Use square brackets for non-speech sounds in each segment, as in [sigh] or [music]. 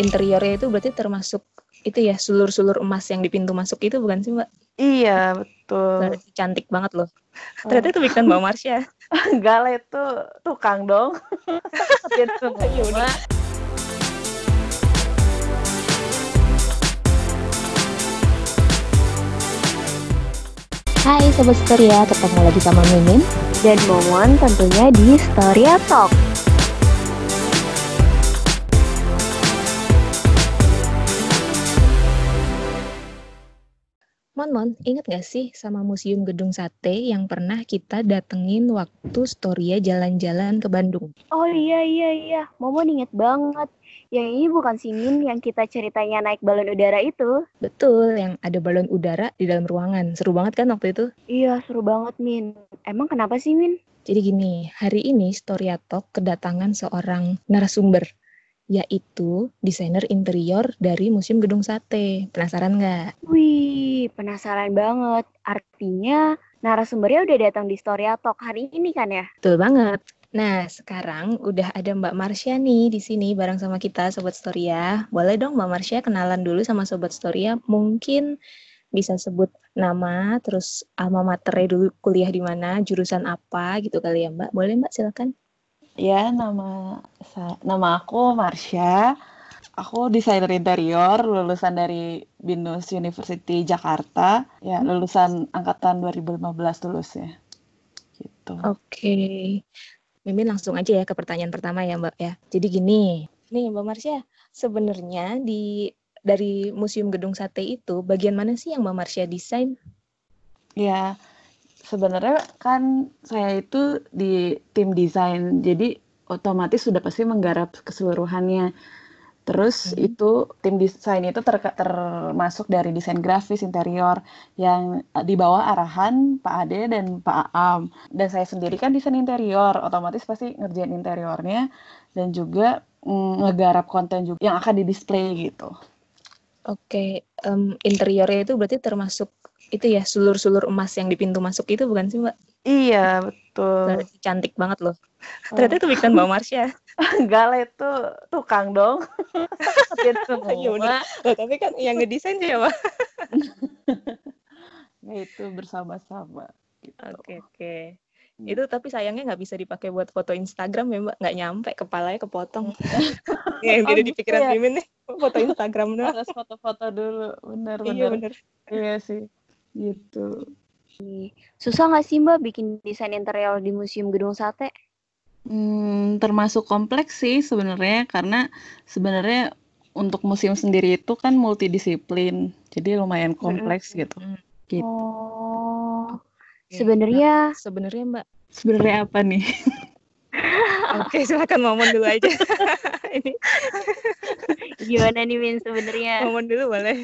interiornya itu berarti termasuk itu ya sulur-sulur emas yang di pintu masuk itu bukan sih mbak? Iya betul. Berarti cantik banget loh. Ternyata itu bikin Mbak Marsha. [laughs] Enggak lah itu tukang dong. [laughs] Itu Iya. Hai Sobat Storia, ketemu lagi sama Mimin dan Momon tentunya di Storia Talk. Mon Mon, inget gak sih sama Museum Gedung Sate yang pernah kita datengin waktu Storia jalan-jalan ke Bandung? Oh iya iya iya, Momon inget banget. Yang ini bukan si Min yang kita ceritanya naik balon udara itu. Betul, yang ada balon udara di dalam ruangan. Seru banget kan waktu itu? Iya, seru banget Min. Emang kenapa sih Min? Jadi gini, hari ini Storia Talk kedatangan seorang narasumber yaitu desainer interior dari Museum Gedung Sate. Penasaran nggak? Wih, penasaran banget. Artinya narasumbernya udah datang di Storia Talk hari ini kan ya? Betul banget. Nah, sekarang udah ada Mbak Marsha nih di sini bareng sama kita Sobat Storia. Boleh dong Mbak Marsha kenalan dulu sama Sobat Storia. Mungkin bisa sebut nama, terus alma maternya dulu kuliah di mana, jurusan apa gitu kali ya Mbak. Boleh Mbak silakan. Ya, nama nama aku Marsha. Aku desainer interior, lulusan dari BINUS University Jakarta. Ya, lulusan angkatan 2015 lulus ya. Gitu. Oke. Mimin langsung aja ya ke pertanyaan pertama ya Mbak ya. Jadi gini, nih Mbak Marsha, sebenarnya di dari Museum Gedung Sate itu bagian mana sih yang Mbak Marsha desain? Ya, sebenarnya kan saya itu di tim desain, jadi otomatis sudah pasti menggarap keseluruhannya. Terus hmm. itu tim desain itu ter termasuk dari desain grafis interior yang di bawah arahan Pak Ade dan Pak Aam. Dan saya sendiri kan desain interior, otomatis pasti ngerjain interiornya dan juga mm, ngegarap konten juga yang akan di display gitu. Oke, um, interiornya itu berarti termasuk itu ya sulur-sulur emas yang di pintu masuk itu bukan sih Mbak? Iya betul. Berarti cantik banget loh. Oh. Ternyata itu bikin Mbak Marsha. [laughs] Enggak lah itu tukang dong. [laughs] Iya benar. Loh, tapi kan yang ngedesain siapa? [laughs] ya itu bersama-sama. Gitu. Oke oke. Itu tapi sayangnya nggak bisa dipakai buat foto Instagram ya Mbak, nggak nyampe kepalanya kepotong. ya, yang oh, di pikiran ya? Mimin nih foto Instagram doang. Harus foto-foto dulu, benar. Iya benar. Iya sih, gitu. Susah nggak sih Mbak bikin desain interior di Museum Gedung Sate? Hmm, termasuk kompleks sih sebenarnya karena sebenarnya untuk museum sendiri itu kan multidisiplin, jadi lumayan kompleks gitu. gitu. Oh, sebenarnya sebenarnya Mbak. Sebenarnya apa nih? [laughs] Oke, silakan momen dulu aja. [laughs] Ini gimana nih Min sebenarnya? Momen dulu boleh.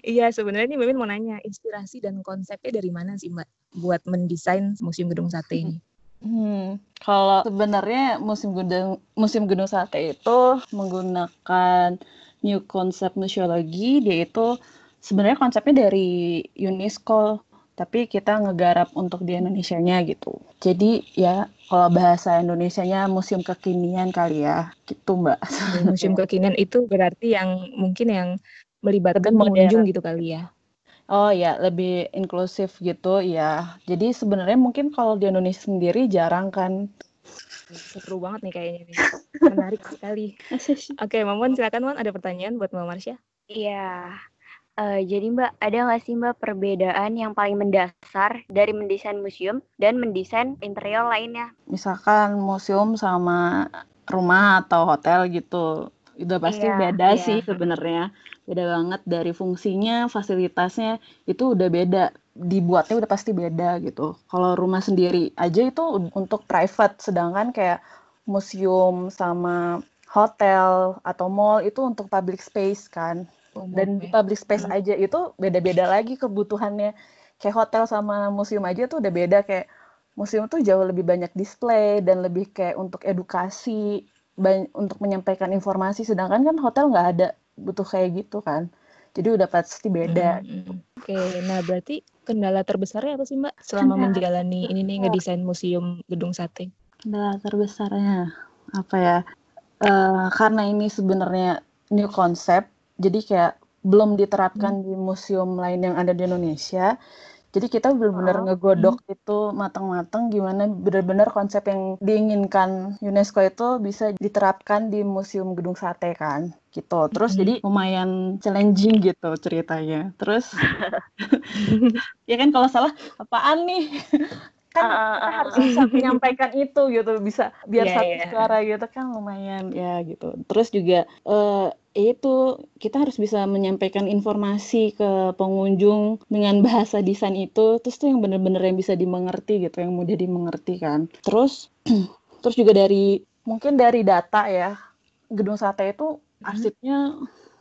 Iya, sebenarnya ini Mimin mau nanya, inspirasi dan konsepnya dari mana sih Mbak buat mendesain Museum Gedung Sate ini? Hmm, kalau sebenarnya Museum Gedung Museum Gedung Sate itu menggunakan new konsep museologi, dia itu sebenarnya konsepnya dari UNESCO, tapi kita ngegarap untuk di Indonesia-nya gitu. Jadi ya kalau bahasa Indonesia-nya museum kekinian kali ya, gitu Mbak. Museum kekinian itu berarti yang mungkin yang melibatkan pengunjung gitu kali ya? Oh ya, lebih inklusif gitu ya. Jadi sebenarnya mungkin kalau di Indonesia sendiri jarang kan. Seru banget nih kayaknya nih. Menarik sekali. [laughs] Oke, Mamon silakan Mon, ada pertanyaan buat Mbak Marsha? Iya. Uh, jadi Mbak, ada nggak sih Mbak perbedaan yang paling mendasar dari mendesain museum dan mendesain interior lainnya? Misalkan museum sama rumah atau hotel gitu udah pasti iya, beda iya. sih sebenarnya beda banget dari fungsinya fasilitasnya itu udah beda. Dibuatnya udah pasti beda gitu. Kalau rumah sendiri aja itu untuk private sedangkan kayak museum sama hotel atau mall itu untuk public space kan. Dan di public space hmm. aja itu beda-beda lagi kebutuhannya. Kayak hotel sama museum aja tuh udah beda. Kayak museum tuh jauh lebih banyak display dan lebih kayak untuk edukasi untuk menyampaikan informasi. Sedangkan kan hotel nggak ada butuh kayak gitu kan jadi udah pasti beda hmm, oke okay. nah berarti kendala terbesarnya apa sih mbak selama menjalani ini nih ngedesain museum gedung sate kendala terbesarnya apa ya uh, karena ini sebenarnya new concept. Jadi kayak belum diterapkan di museum lain yang ada di Indonesia. Jadi kita benar-benar Oh. ngegodok itu matang-matang gimana benar-benar konsep yang diinginkan UNESCO itu bisa diterapkan di Museum Gedung Sate kan, gitu. Terus Mhm. jadi lumayan challenging gitu ceritanya. Terus [laughs] [laughs] ya kan kalau salah apaan nih? Kan Ah, ah, kita ah, harus ah. bisa menyampaikan itu gitu, bisa biar Iya, satu iya. suara gitu kan lumayan ya gitu. Terus juga eh itu kita harus bisa menyampaikan informasi ke pengunjung dengan bahasa desain itu, terus tuh yang bener-bener yang bisa dimengerti gitu, yang mudah dimengerti kan. Terus [clears throat] terus juga dari mungkin dari data ya, Gedung Sate itu Mhm. arsipnya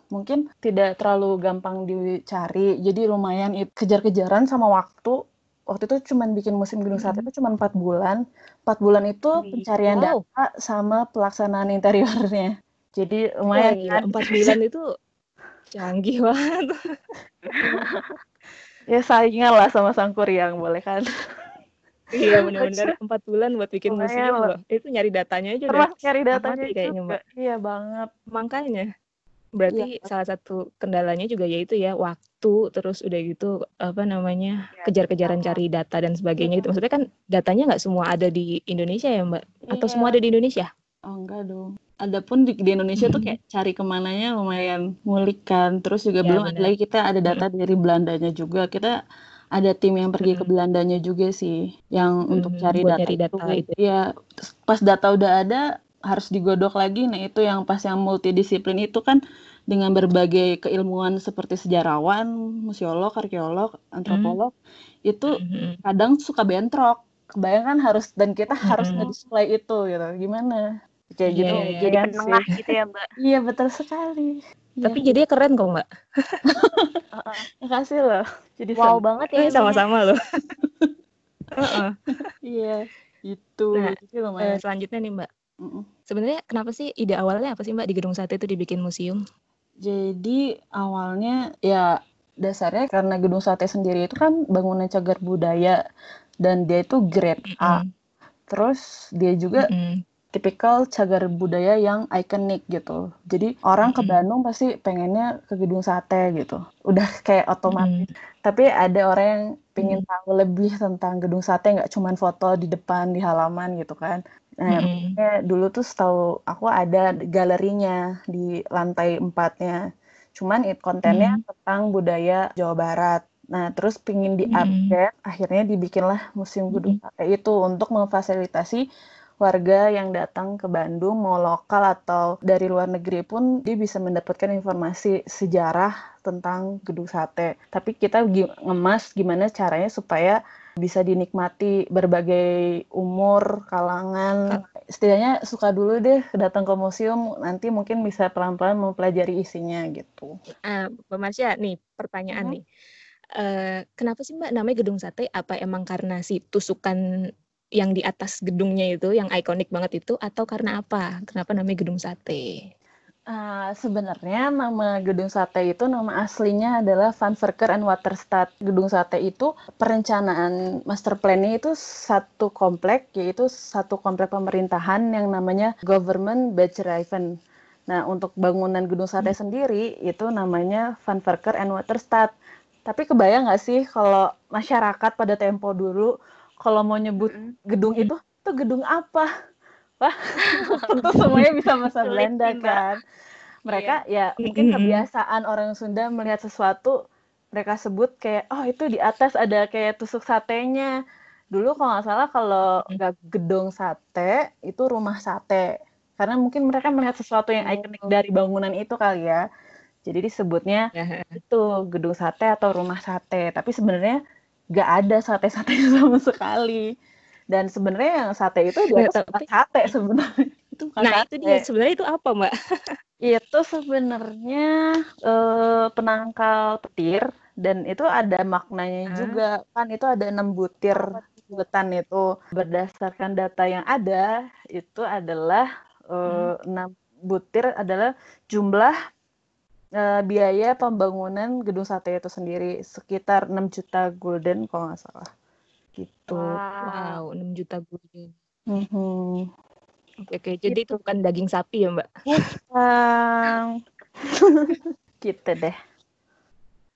mungkin tidak terlalu gampang dicari, jadi lumayan kejar-kejaran sama waktu. Waktu itu cuman bikin museum Gedung Sate Mhm. itu cuman 4 bulan. 4 bulan itu pencarian wow. data sama pelaksanaan interiornya. Jadi Wah lumayan gila, kan. 4 bulan itu canggih [laughs] banget. Ya saingan lah sama Sang Kuryang boleh kan. Iya bener-bener [laughs] 4 bulan buat bikin Lumayan museum loh. loh. Itu nyari datanya aja cari setengah datanya mati kayaknya, juga. Mbak. Iya banget. Makanya. Iya. Berarti salah satu kendalanya juga yaitu ya waktu, terus udah gitu apa namanya, Ya, kejar-kejaran sama. cari data dan sebagainya Iya. gitu. Maksudnya kan datanya nggak semua ada di Indonesia ya, Mbak? Atau Iya. semua ada di Indonesia? Oh enggak dong. Adapun di, di Indonesia tuh Mhm. kayak cari ke mananya lumayan ngulik kan. Terus juga Ya belum ada benar. lagi kita ada data Mhm. dari Belandanya juga. Kita ada tim yang pergi ke Mhm. Belandanya juga sih, yang untuk cari buat data nyari itu. data itu. Iya, terus pas data udah ada harus digodok lagi. Nah itu yang pas yang multidisiplin itu kan dengan berbagai keilmuan seperti sejarawan, museolog, arkeolog, antropolog, itu Mhm mhm. kadang suka bentrok. Kebayang kan harus dan kita harus Mhm. nge-display itu gitu. Gimana? Kayak Iya gitu iya iya. Jadi lumayan sih. penengah gitu ya, Mbak? Iya betul sekali. Iya. Tapi jadinya keren kok, Mbak. Heeh. [laughs] Makasih loh. Jadi Wow seneng. banget ya Eh, ininya. sama-sama loh. [laughs] Heeh. Iya, gitu. Nah, Jadi lumayan. selanjutnya nih, Mbak. Sebenarnya kenapa sih ide awalnya apa sih, Mbak, di Gedung Sate itu dibikin museum? Jadi awalnya ya dasarnya karena Gedung Sate sendiri itu kan bangunan cagar budaya dan dia itu grade A. Mhm. Terus dia juga Mhm. tipikal cagar budaya yang ikonik gitu. Jadi orang ke Mhm. Bandung pasti pengennya ke Gedung Sate gitu. Udah kayak otomatis. Mhm. Tapi ada orang yang pengen Mhm. tahu lebih tentang Gedung Sate, nggak cuman foto di depan, di halaman gitu kan. Nah, Mhm. makanya dulu tuh setahu aku ada galerinya di lantai 4-nya. Cuman it kontennya Mhm. tentang budaya Jawa Barat. Nah, terus pingin Mhm. di-upgrade, akhirnya dibikinlah Museum Gedung Mhm. Sate itu untuk memfasilitasi warga yang datang ke Bandung, mau lokal atau dari luar negeri pun dia bisa mendapatkan informasi sejarah tentang Gedung Sate. Tapi kita ngemas gimana caranya supaya bisa dinikmati berbagai umur, kalangan. Setidaknya suka dulu deh datang ke museum, nanti mungkin bisa pelan-pelan mempelajari isinya gitu. Ah, Mbak Marsha, nih pertanyaan Mhm. nih. Eee, kenapa sih, Mbak, namanya Gedung Sate? Apa emang karena si tusukan yang di atas gedungnya itu, yang ikonik banget itu, atau karena apa? Kenapa namanya Gedung Sate? Ah, sebenarnya nama Gedung Sate itu nama aslinya adalah Van Verker and Waterstad. Gedung Sate itu perencanaan master plan-nya itu satu komplek, yaitu satu komplek pemerintahan yang namanya Government Bedrijven. Nah, untuk bangunan Gedung Sate Mmm. sendiri itu namanya Van Verker and Waterstad. Tapi kebayang nggak sih kalau masyarakat pada tempo dulu kalau mau nyebut Mhm. gedung Mhm. itu, "Itu gedung apa?" Wah, [laughs] [laughs] tentu semuanya bisa bahasa Belanda kan. Iya. Mereka ya Mhm mungkin kebiasaan orang Sunda melihat sesuatu, mereka sebut kayak, "Oh itu di atas ada kayak tusuk satenya." Dulu kalau nggak salah kalau nggak gedung sate, itu rumah sate. Karena mungkin mereka melihat sesuatu yang ikonik Oh. dari bangunan itu kali ya. Jadi disebutnya Ya, itu gedung sate atau rumah sate. Tapi sebenarnya nggak ada sate-satenya [laughs] sama sekali. Dan sebenarnya yang sate itu di atas tapi sate sebenarnya. Itu bukan Nah, itu dia. sate. Sebenarnya itu apa, Mbak? Itu sebenarnya, eee, penangkal petir dan itu ada maknanya Ah. juga. Kan itu ada 6 butir sedotan itu. Berdasarkan data yang ada, itu adalah, Mmm. eee, 6 butir adalah jumlah, eee, biaya pembangunan Gedung Sate itu sendiri. Sekitar 6 juta gulden kalau nggak salah. Gitu. Wow. Wow, 6 juta gulden. Mhm. Oke oke. Jadi itu bukan daging sapi ya, Mbak? Bukan. [laughs] gitu deh.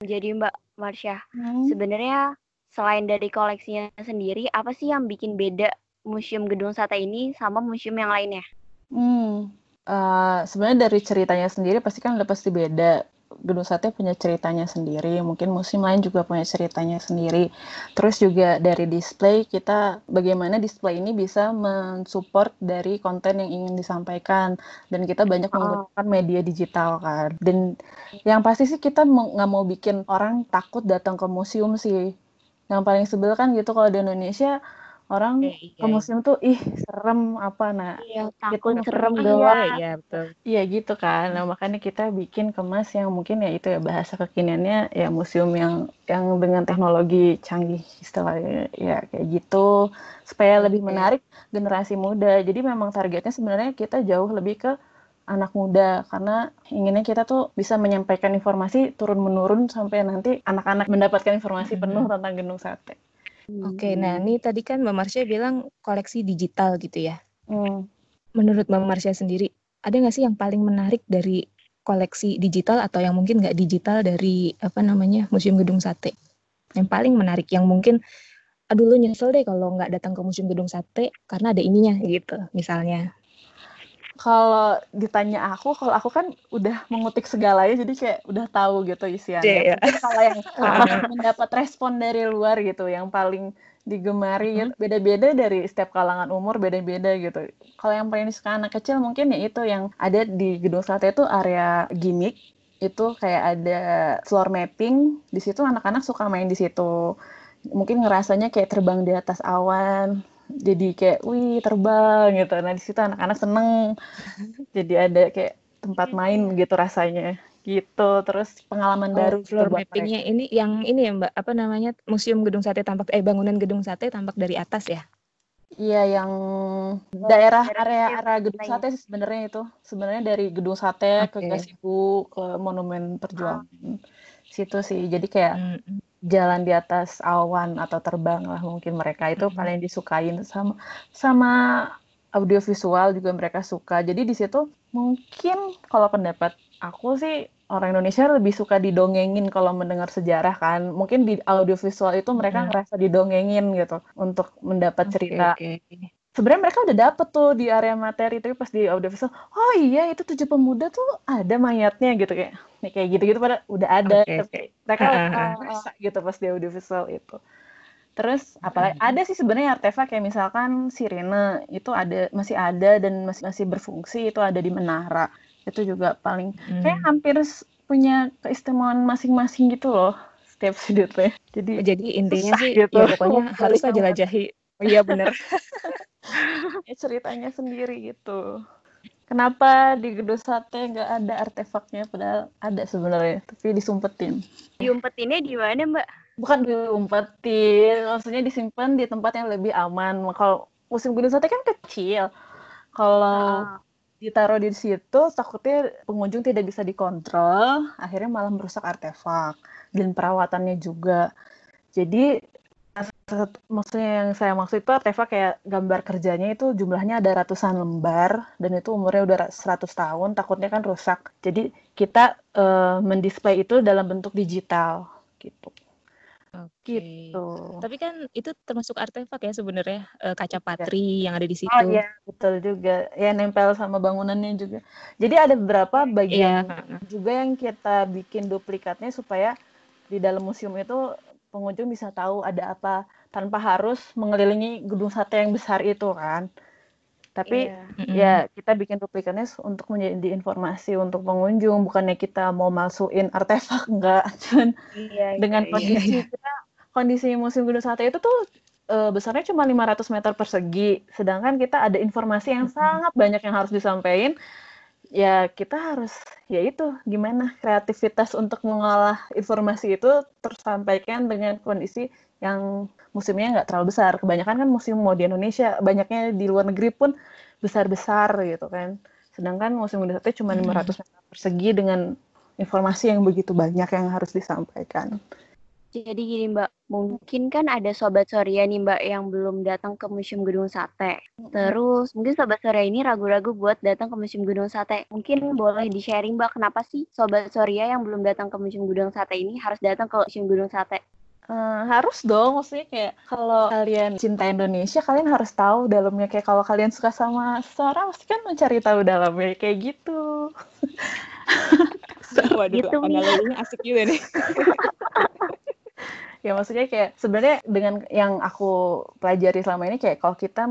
Jadi Mbak Marsha, Hmm. sebenarnya selain dari koleksinya sendiri, apa sih yang bikin beda Museum Gedung Sate ini sama museum yang lainnya? Hmm, uh, sebenarnya dari ceritanya sendiri pasti kan udah pasti beda. Gedung Sate punya ceritanya sendiri, mungkin museum lain juga punya ceritanya sendiri. Terus juga dari display kita bagaimana display ini bisa mensupport dari konten yang ingin disampaikan dan kita banyak Oh. menggunakan media digital kan. Dan yang pasti sih kita nggak mau bikin orang takut datang ke museum sih. Yang paling sebel kan gitu kalau di Indonesia orang Iya, ke museum tuh ih serem apa nah Iya, takut serem Iya. doang. iya betul. Iya gitu kan. Nah, makanya kita bikin kemas yang mungkin ya itu ya bahasa kekiniannya ya museum yang yang dengan teknologi canggih istilahnya ya kayak gitu supaya lebih Oke. menarik generasi muda. Jadi memang targetnya sebenarnya kita jauh lebih ke anak muda karena inginnya kita tuh bisa menyampaikan informasi turun menurun sampai nanti anak-anak mendapatkan informasi penuh tentang Gendung Sate. Oke, nah ini tadi kan Mbak Marsha bilang koleksi digital gitu ya. Hmm. Menurut Mbak Marsha sendiri, ada nggak sih yang paling menarik dari koleksi digital atau yang mungkin nggak digital dari apa namanya Museum Gedung Sate? Yang paling menarik, yang mungkin aduh lu nyesel deh kalau nggak datang ke Museum Gedung Sate karena ada ininya gitu misalnya. Kalau ditanya aku, kalau aku kan udah mengutik segalanya, jadi kayak udah tahu gitu isiannya. Iya. Mungkin kalau yang [laughs] [laughs] mendapat respon dari luar gitu, yang paling digemari gitu, beda-beda dari setiap kalangan umur, beda-beda gitu. Kalau yang paling disuka anak kecil mungkin ya itu yang ada di Gedung Sate itu area gimmick, itu kayak ada floor mapping, di situ anak-anak suka main di situ. Mungkin ngerasanya kayak terbang di atas awan, jadi kayak wih terbang gitu. Nah di situ anak-anak seneng, jadi ada kayak tempat main gitu rasanya gitu. Terus pengalaman Oh, baru floor mereka. mappingnya ini yang ini ya Mbak, apa namanya Museum Gedung Sate tampak eh bangunan Gedung Sate tampak dari atas ya? Iya yang daerah daerah area area Gedung. Sate sih sebenarnya itu. Sebenarnya dari Gedung Sate ke Oke. Gasibu ke Monumen Perjuangan. Situ sih. Jadi kayak Mm-mm. Jalan di atas awan atau terbang lah mungkin mereka itu Mm-mm. paling disukain sama sama audiovisual juga mereka suka. Jadi di situ mungkin kalau pendapat aku sih orang Indonesia lebih suka didongengin kalau mendengar sejarah kan. Mungkin di audiovisual itu mereka Mm. ngerasa didongengin gitu untuk mendapat Oke, cerita. oke. Sebenarnya mereka udah dapet tuh di area materi tapi pas di audiovisual, oh iya itu tujuh pemuda tuh ada mayatnya gitu kayak nih kayak gitu-gitu pada udah ada Oke, tapi oke. mereka ngerasa gitu pas di audiovisual itu. Terus apalagi Mm. ada sih sebenarnya artefak kayak misalkan sirene itu ada masih ada dan masih masih berfungsi itu ada di menara. Itu juga paling kayak Hmm. hampir s- punya keistimewaan masing-masing gitu loh setiap [laughs] sudutnya. Jadi Oh, Jadi intinya sih gitu ya pokoknya [laughs] harus jelajahi. Oh iya bener. [laughs] ya ceritanya sendiri gitu. Kenapa di Gedung Sate nggak ada artefaknya padahal ada sebenarnya tapi disumpetin. Diumpetinnya di mana, Mbak? Bukan diumpetin, maksudnya disimpan di tempat yang lebih aman. Kalau musim Gedung Sate kan kecil. Kalau Ah, ditaruh di situ takutnya pengunjung tidak bisa dikontrol, akhirnya malah merusak artefak dan perawatannya juga. Jadi maksudnya yang saya maksud itu artefak kayak gambar kerjanya itu jumlahnya ada ratusan lembar dan itu umurnya udah ra- 100 tahun, takutnya kan rusak. Jadi kita eh, mendisplay itu dalam bentuk digital gitu. Oke. Gitu. Tapi kan itu termasuk artefak ya sebenarnya eh, kaca Iya. patri yang ada di Oh situ. iya, betul juga. Ya nempel sama bangunannya juga. Jadi ada beberapa Iya. bagian juga yang kita bikin duplikatnya supaya di dalam museum itu pengunjung bisa tahu ada apa tanpa harus mengelilingi gedung sate yang besar itu kan. Tapi iya. Mm-mm. ya kita bikin duplikatnya s- untuk menjadi informasi untuk pengunjung, bukannya kita mau malsuin artefak enggak. [laughs] Cuman Iya, dengan iya, iya. kondisi kita kondisi museum gedung sate itu tuh eh, besarnya cuma 500 meter persegi, sedangkan kita ada informasi yang sangat banyak yang harus disampaikan. Ya kita harus ya itu gimana kreativitas untuk mengolah informasi itu tersampaikan dengan kondisi yang museumnya nggak terlalu besar. Kebanyakan kan museum mau di Indonesia, banyaknya di luar negeri pun besar-besar gitu kan. Sedangkan gedung sate cuma Mm-mm. 500 meter persegi dengan informasi yang begitu banyak yang harus disampaikan. Jadi gini Mbak, mungkin kan ada Sobat Soria nih Mbak yang belum datang ke Museum Gedung Sate. Terus mungkin Sobat Soria ini ragu-ragu buat datang ke Museum Gedung Sate. Mungkin boleh di-sharing Mbak, kenapa sih Sobat Soria yang belum datang ke Museum Gedung Sate ini harus datang ke Museum Gedung Sate? Uh, harus dong, maksudnya kayak kalau kalian cinta Indonesia, kalian harus tahu dalamnya. Kayak kalau kalian suka sama seseorang, pasti kan mencari tahu dalamnya kayak gitu. [laughs] Waduh, gitu, analoginya asik juga nih. [laughs] ya maksudnya kayak sebenarnya dengan yang aku pelajari selama ini kayak kalau kita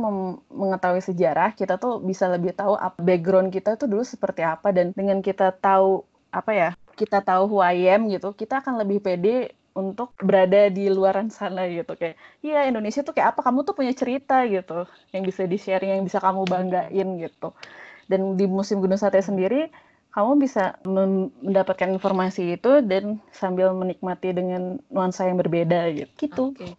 mengetahui sejarah kita tuh bisa lebih tahu apa background kita tuh dulu seperti apa. Dan dengan kita tahu apa ya kita tahu who I am gitu kita akan lebih pede untuk berada di luaran sana gitu. Kayak iya Indonesia tuh kayak apa? Kamu tuh punya cerita gitu. Yang bisa di sharing yang bisa kamu banggain gitu. Dan di musim Gunung Sate sendiri kamu bisa mendapatkan informasi itu dan sambil menikmati dengan nuansa yang berbeda gitu. Oke.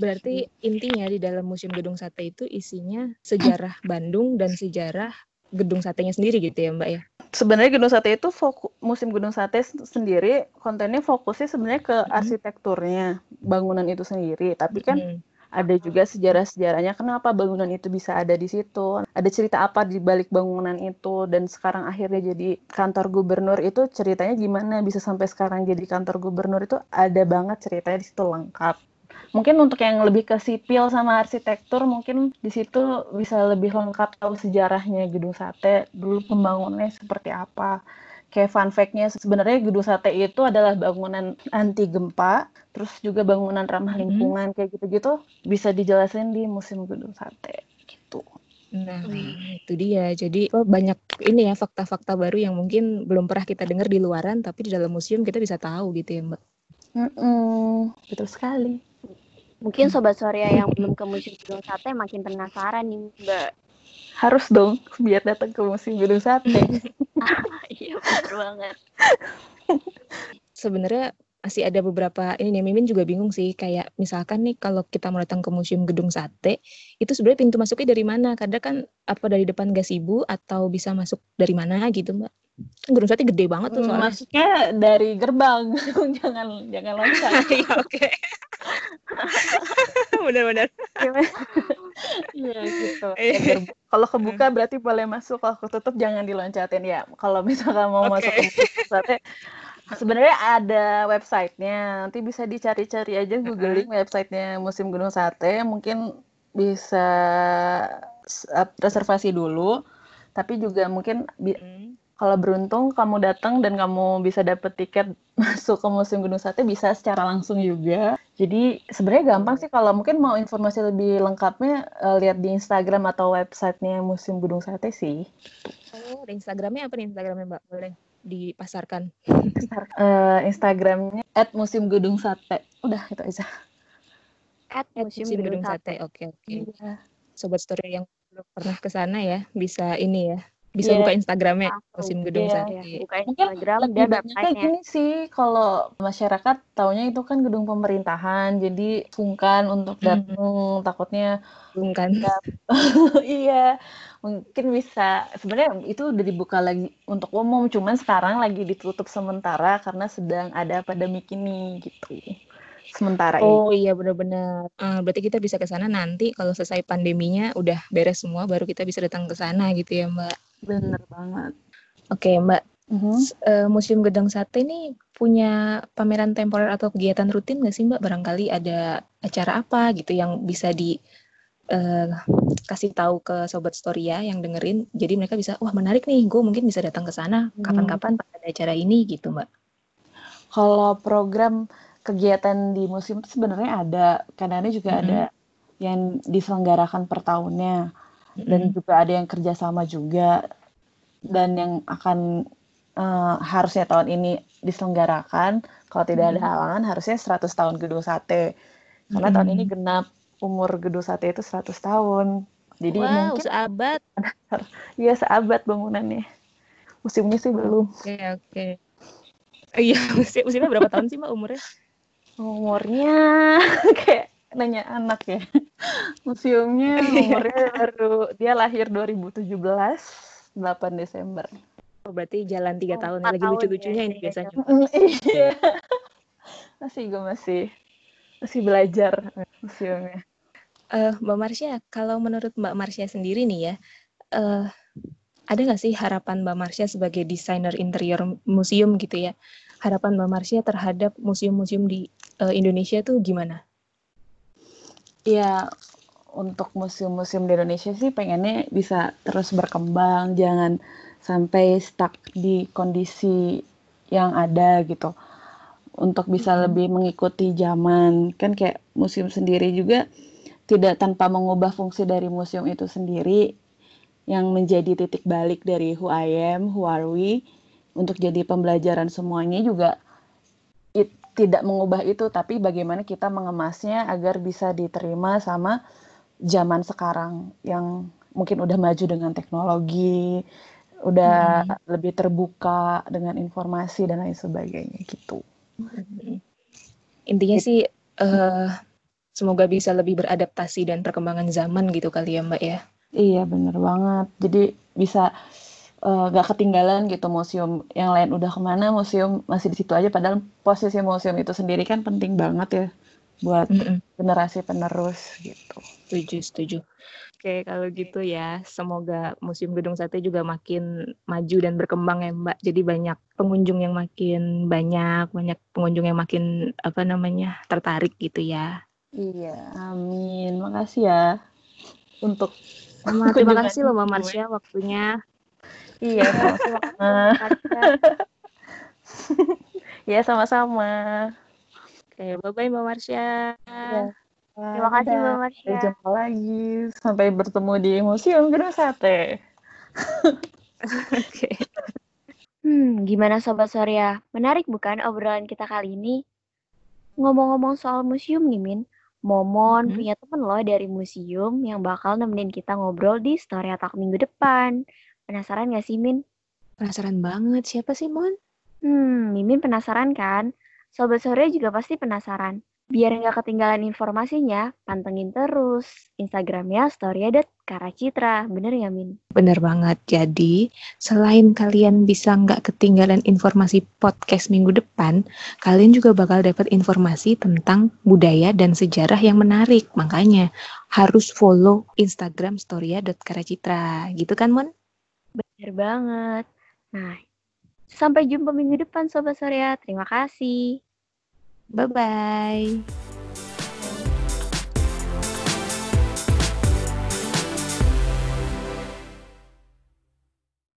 Berarti intinya di dalam Museum Gedung Sate itu isinya sejarah Bandung dan sejarah gedung satenya sendiri gitu ya, Mbak ya? Sebenarnya Gedung Sate itu fokus Museum Gedung Sate sendiri kontennya fokusnya sebenarnya ke hmm. arsitekturnya bangunan itu sendiri, tapi kan hmm ada juga sejarah-sejarahnya kenapa bangunan itu bisa ada di situ. Ada cerita apa di balik bangunan itu dan sekarang akhirnya jadi kantor gubernur itu ceritanya gimana bisa sampai sekarang jadi kantor gubernur itu ada banget ceritanya di situ lengkap. Mungkin untuk yang lebih ke sipil sama arsitektur mungkin di situ bisa lebih lengkap tahu sejarahnya gedung sate dulu pembangunannya seperti apa kayak fun fact-nya sebenarnya gedung sate itu adalah bangunan anti gempa, terus juga bangunan ramah hmm. lingkungan hmm. kayak gitu-gitu bisa dijelasin di museum gedung sate gitu. Nah, itu dia. Jadi oh, banyak ini ya fakta-fakta baru yang mungkin belum pernah kita dengar di luaran, tapi di dalam museum kita bisa tahu gitu ya, Mbak. Mm -mm, betul sekali. Mungkin sobat Surya yang belum ke museum gedung sate makin penasaran nih, Mbak harus dong biar datang ke musim gedung sate. [laughs] [laughs] iya benar banget. Sebenarnya masih ada beberapa ini nih Mimin juga bingung sih kayak misalkan nih kalau kita mau datang ke museum gedung sate itu sebenarnya pintu masuknya dari mana kadang kan apa dari depan gasibu atau bisa masuk dari mana gitu mbak gedung sate gede banget tuh soalnya. Masuknya dari gerbang. [laughs] Jangan jangan loncat. [laughs] Ya oke. [laughs] Benar-benar iya gitu. Iya. kalau kebuka hmm. berarti boleh masuk kalau ketutup jangan diloncatin. Ya kalau misalkan mau okay. masuk ke sate sebenarnya ada websitenya. Nanti bisa dicari-cari aja googling websitenya musim gunung sate. Mungkin bisa reservasi dulu. Tapi juga mungkin hmm kalau beruntung kamu datang dan kamu bisa dapet tiket [laughs] masuk ke Museum Gunung Sate bisa secara langsung juga. Jadi sebenarnya gampang sih kalau mungkin mau informasi lebih lengkapnya uh, lihat di Instagram atau websitenya Museum Gunung Sate sih. Oh, di Instagramnya apa nih Instagramnya Mbak? Boleh dipasarkan. uh, [laughs] Instagramnya at Museum Gedung Sate. Udah itu aja. At Museum, Museum Gedung, Gedung Sate. Oke oke. Okay, okay. Iya. Sobat story yang belum pernah ke sana ya bisa ini ya bisa yeah. buka Instagramnya musim gedung yeah. sate. Yeah. Buka Instagram Mungkin dan websitenya. Ini sih kalau masyarakat taunya itu kan gedung pemerintahan, jadi sungkan untuk datang, hmm. takutnya sungkan. [laughs] [laughs] iya, mungkin bisa. Sebenarnya itu udah dibuka lagi untuk umum, cuman sekarang lagi ditutup sementara karena sedang ada pandemi ini gitu sementara Oh ini. iya benar-benar. Uh, berarti kita bisa ke sana nanti kalau selesai pandeminya udah beres semua baru kita bisa datang ke sana gitu ya Mbak. Bener banget. Oke, Mbak. Uh-huh. Uh, Museum Gedang Sate ini punya pameran temporer atau kegiatan rutin nggak sih Mbak? Barangkali ada acara apa gitu yang bisa di uh, kasih tahu ke sobat Storia yang dengerin. Jadi mereka bisa, wah menarik nih, gue mungkin bisa datang ke sana hmm. kapan-kapan pada acara ini gitu Mbak. Kalau program kegiatan di museum itu sebenarnya ada, kadang-kadang juga hmm. ada yang diselenggarakan per tahunnya. Dan juga ada yang kerjasama juga. Dan yang akan uh, harusnya tahun ini diselenggarakan. Kalau tidak ada halangan harusnya 100 tahun gedung sate karena hmm. tahun ini genap umur gedung sate itu 100 tahun. Jadi wow, mungkin seabad. [laughs] Iya seabad bangunannya. Musimnya sih belum. Oke okay, oke. Okay. iya [laughs] musim musimnya berapa tahun sih mbak umurnya umurnya [laughs] kayak nanya anak ya. Museumnya umurnya [laughs] baru dia lahir 2017 8 Desember. Oh, berarti jalan tiga oh, tahun lagi lucu-lucunya ya, ini biasanya. iya. [laughs] masih gue masih masih belajar museumnya. Uh, Mbak Marsha, kalau menurut Mbak Marsha sendiri nih ya, uh, ada nggak sih harapan Mbak Marsha sebagai desainer interior museum gitu ya? Harapan Mbak Marsha terhadap museum-museum di uh, Indonesia tuh gimana? Ya, untuk museum-museum di Indonesia sih pengennya bisa terus berkembang, jangan sampai stuck di kondisi yang ada gitu. Untuk bisa hmm. lebih mengikuti zaman. Kan kayak museum sendiri juga tidak tanpa mengubah fungsi dari museum itu sendiri yang menjadi titik balik dari who I am, who are we untuk jadi pembelajaran semuanya juga tidak mengubah itu tapi bagaimana kita mengemasnya agar bisa diterima sama zaman sekarang yang mungkin udah maju dengan teknologi, udah hmm. lebih terbuka dengan informasi dan lain sebagainya gitu. Intinya gitu. sih uh, semoga bisa lebih beradaptasi dan perkembangan zaman gitu kali ya Mbak ya. Iya bener banget. Jadi bisa uh, gak ketinggalan gitu museum yang lain udah ke mana museum masih di situ aja padahal posisi museum itu sendiri kan penting banget ya buat mm -mm. generasi penerus gitu. Setuju, setuju. Oke, kalau gitu ya, semoga Museum Gedung Sate juga makin maju dan berkembang ya, Mbak. Jadi banyak pengunjung yang makin banyak, banyak pengunjung yang makin apa namanya tertarik gitu ya. Iya, amin. Makasih ya untuk Sama, terima kasih loh Mbak Marsha waktunya. Iya, sama-sama. [laughs] Iya, [laughs] sama-sama. Oke, bye-bye Mbak Marsha. Ya. Terima kasih Mbak Marsha. Sampai jumpa lagi. Sampai bertemu di Museum Gedung Sate. [laughs] Oke. Hmm, gimana Sobat Surya? Menarik bukan obrolan kita kali ini? Ngomong-ngomong soal museum nih, Min. Momon hmm. punya temen loh dari museum yang bakal nemenin kita ngobrol di Story Talk minggu depan. Penasaran gak sih, Min? Penasaran banget. Siapa sih, Mon? Hmm, Mimin penasaran kan? Sobat sore juga pasti penasaran. Biar nggak ketinggalan informasinya, pantengin terus Instagramnya storya.karacitra. Bener ya, Min? Bener banget. Jadi, selain kalian bisa nggak ketinggalan informasi podcast minggu depan, kalian juga bakal dapat informasi tentang budaya dan sejarah yang menarik. Makanya, harus follow Instagram storya.karacitra. Gitu kan, Mon? Bener banget. Nah, sampai jumpa minggu depan, Sobat Surya. Terima kasih. Bye bye.